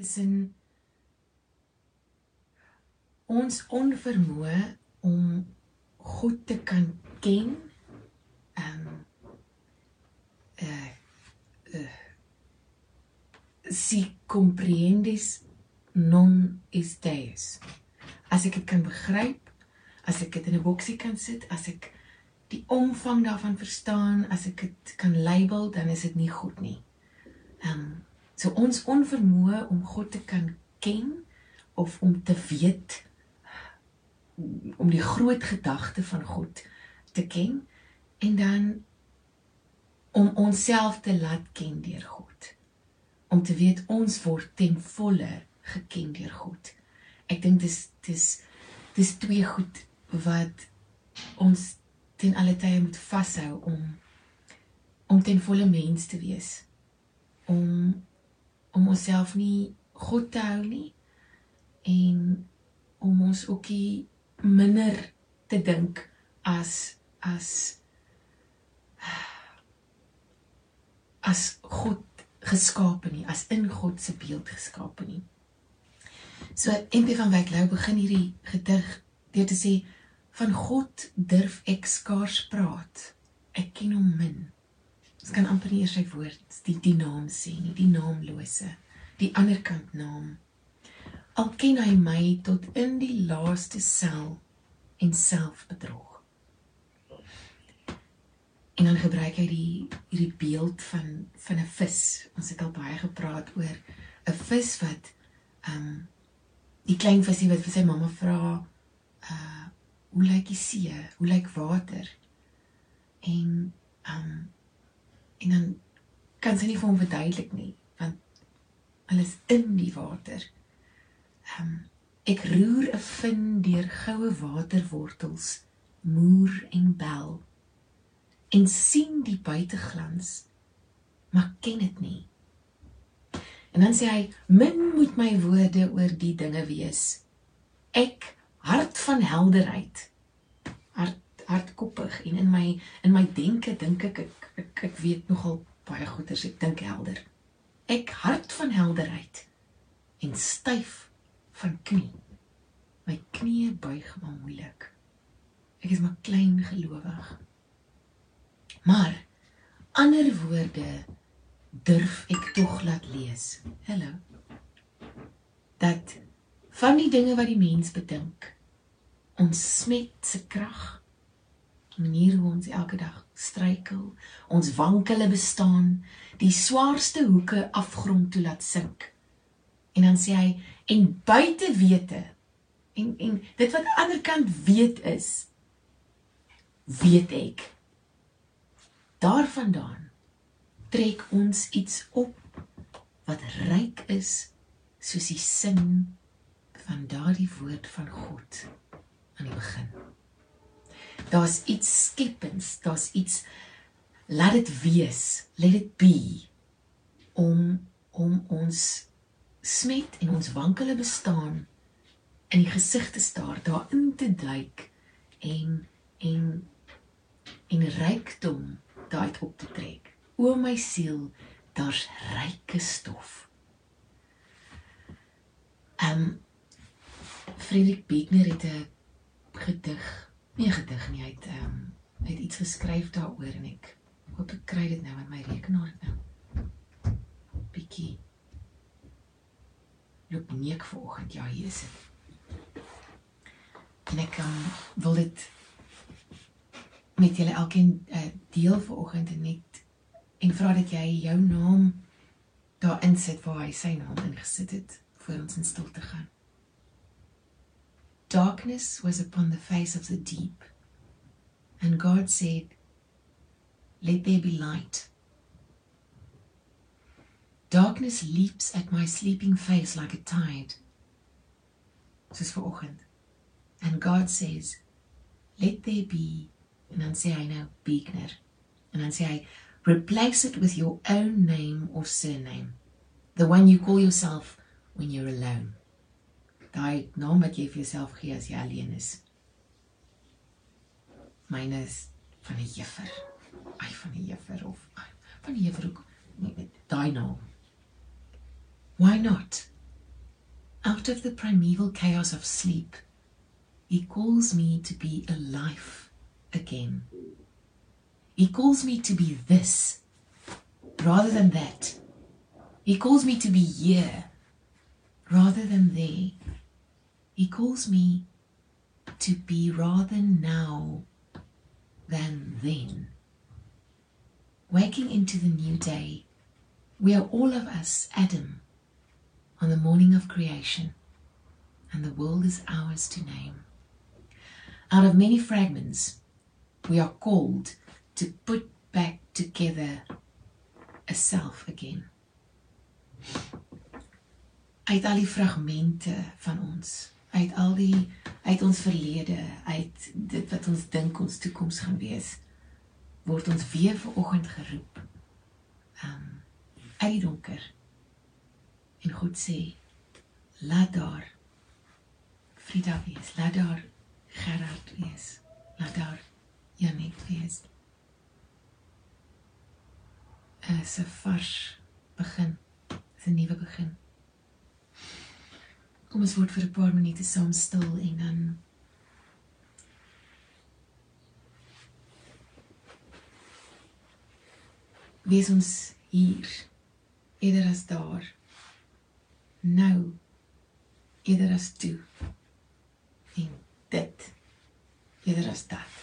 tussen ons onvermoë om God te kan ken. Ehm um, uh, uh si comprendes non is deus. As ek dit kan begryp, as ek dit in 'n boksie kan sit, as ek die omvang daarvan verstaan, as ek dit kan label, dan is dit nie goed nie. Ehm um, so ons onvermoë om God te kan ken of om te weet om die groot gedagte van God te ken en dan om onsself te laat ken deur God om te weet ons word ten volle geken deur God. Ek dink dis dis dis twee goed wat ons ten alle tye moet vashou om om ten volle mens te wees. Om om onsself nie God te hou nie en om ons ook nie minder te dink as as as God geskape nie, as in God se beeld geskape nie. So MP van Wyk Lou begin hierdie gedig deur te sê van God durf ek skaars praat. Ek ken hom min. Ons kan amper nie eers sy woord, die die naam sê nie, die naamlose, die ander kant naam. Al ken hy my tot in die laaste sel en selfbedrog. En dan gebruik hy die hierdie beeld van van 'n vis. Ons het al baie gepraat oor 'n vis wat ehm um, die klein visie wat vir sy mamma vra uh hoe lyk die see? Hoe lyk water? En ehm um, en dan kan sy nie vir hom verduidelik nie want hulle is in die water. Ehm um, ek roer 'n vin deur goue waterwortels, moer en bel en sien die buiteglans maar ken dit nie. En dan sê hy min moet my woorde oor die dinge wees. Ek hart van helderheid. Hart hartkoppig en in my in my denke dink ek ek, ek ek weet nogal baie goeters ek dink helder. Ek hart van helderheid en styf van knie. My knie buig maar moeilik. Ek is maar klein gelowig. Maar ander woorde durf ek tog laat lees. Hallo. Dat van die dinge wat die mens bedink, ons smet se krag, manier hoe ons elke dag struikel, ons wankele bestaan, die swaarste hoeke afgrond toe laat sink. En dan sê hy en buite wete en en dit wat ander kant weet is weet ek Daarvandaan trek ons iets op wat ryk is soos die sin van daardie woord van God aan die begin. Daar's iets skepends, daar's iets laat dit wees, let it be om om ons smet en ons wankele bestaan in die gesig te staar, daarin te duik en en en rykdom daai op te trek. O my siel, daar's ryke stof. Ehm um, Friedrich Begner het 'n gedig, nie 'n gedig nie, hy het ehm um, hy het iets geskryf daaroor en ek hoop ek kry dit nou in my rekenaar nou. Bietjie loop neek vanoggend. Ja, hier is dit. En ek um, wil dit met julle elkeen uh, deel vanoggend en net en vra dat jy jou naam daar insit waar hy sy naam ingesit het vir ons in stilte gaan. Darkness was upon the face of the deep and God said let there be light. Darkness leaps at my sleeping face like a tide. Soos vanoggend. And God says let there be and dan sê hy nou Beekner. And sê hy replace it with your own name or surname. The one you call yourself when you're alone. Daai naam wat jy vir jouself gee as jy alleen is. Myne is van 'n juffer. Ai van 'n juffer of ai, van 'n juffer ook nie met daai naam. Why not? out of the primeval chaos of sleep, He calls me to be alive again. He calls me to be this rather than that. He calls me to be here rather than there. He calls me to be rather now than then. Waking into the new day, we are all of us Adam on the morning of creation, and the world is ours to name. Out of many fragments, we are called to put back together a self again. Uit al die fragmente van ons, uit al die uit ons verlede, uit dit wat ons dink ons toekoms gaan wees, word ons weer vanoggend geroep. Um uit die donker. En God sê, laat daar Frida wees, laat daar Gerard wees, laat daar Janet wees. 'n vars begin, 'n nuwe begin. Kom ons word vir 'n paar minute saam stil en dan wees ons hier eerder as daar. Nou eerder as toe. En dit eerder as dat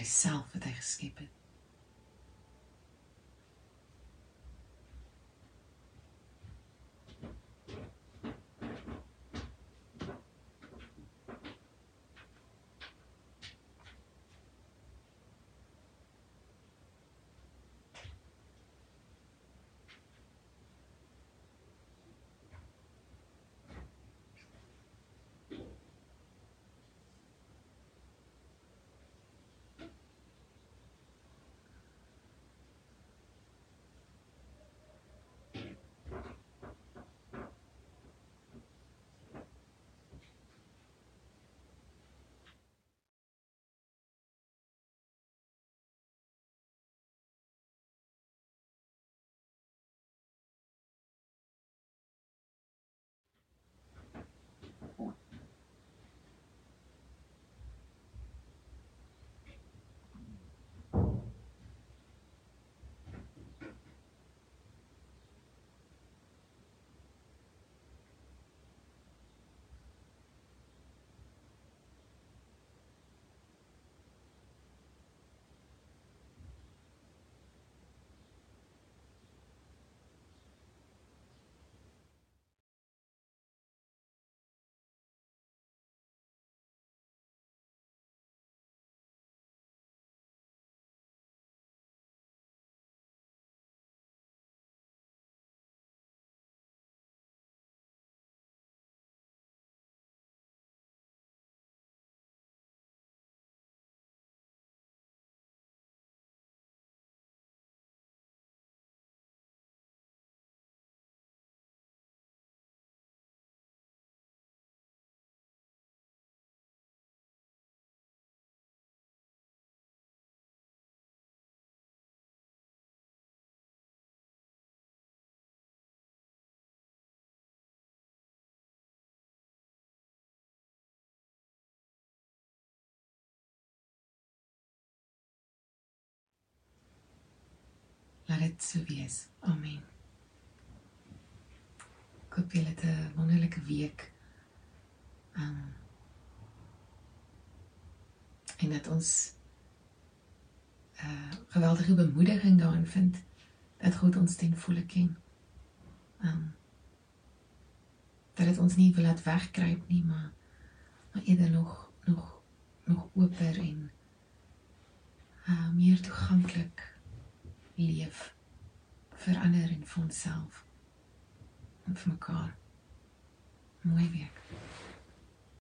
na die self wat hy Laat dit so wees. Amen. Ek hoop julle 'n wonderlike week. Um en dat ons 'n uh, geweldige bemoediging daarin vind dat God ons ten volle ken. Um dat dit ons nie wil laat wegkruip nie, maar maar eerder nog nog nog oper en uh meer toeganklik leef vir ander en vir onsself en vir mekaar. Mooi week.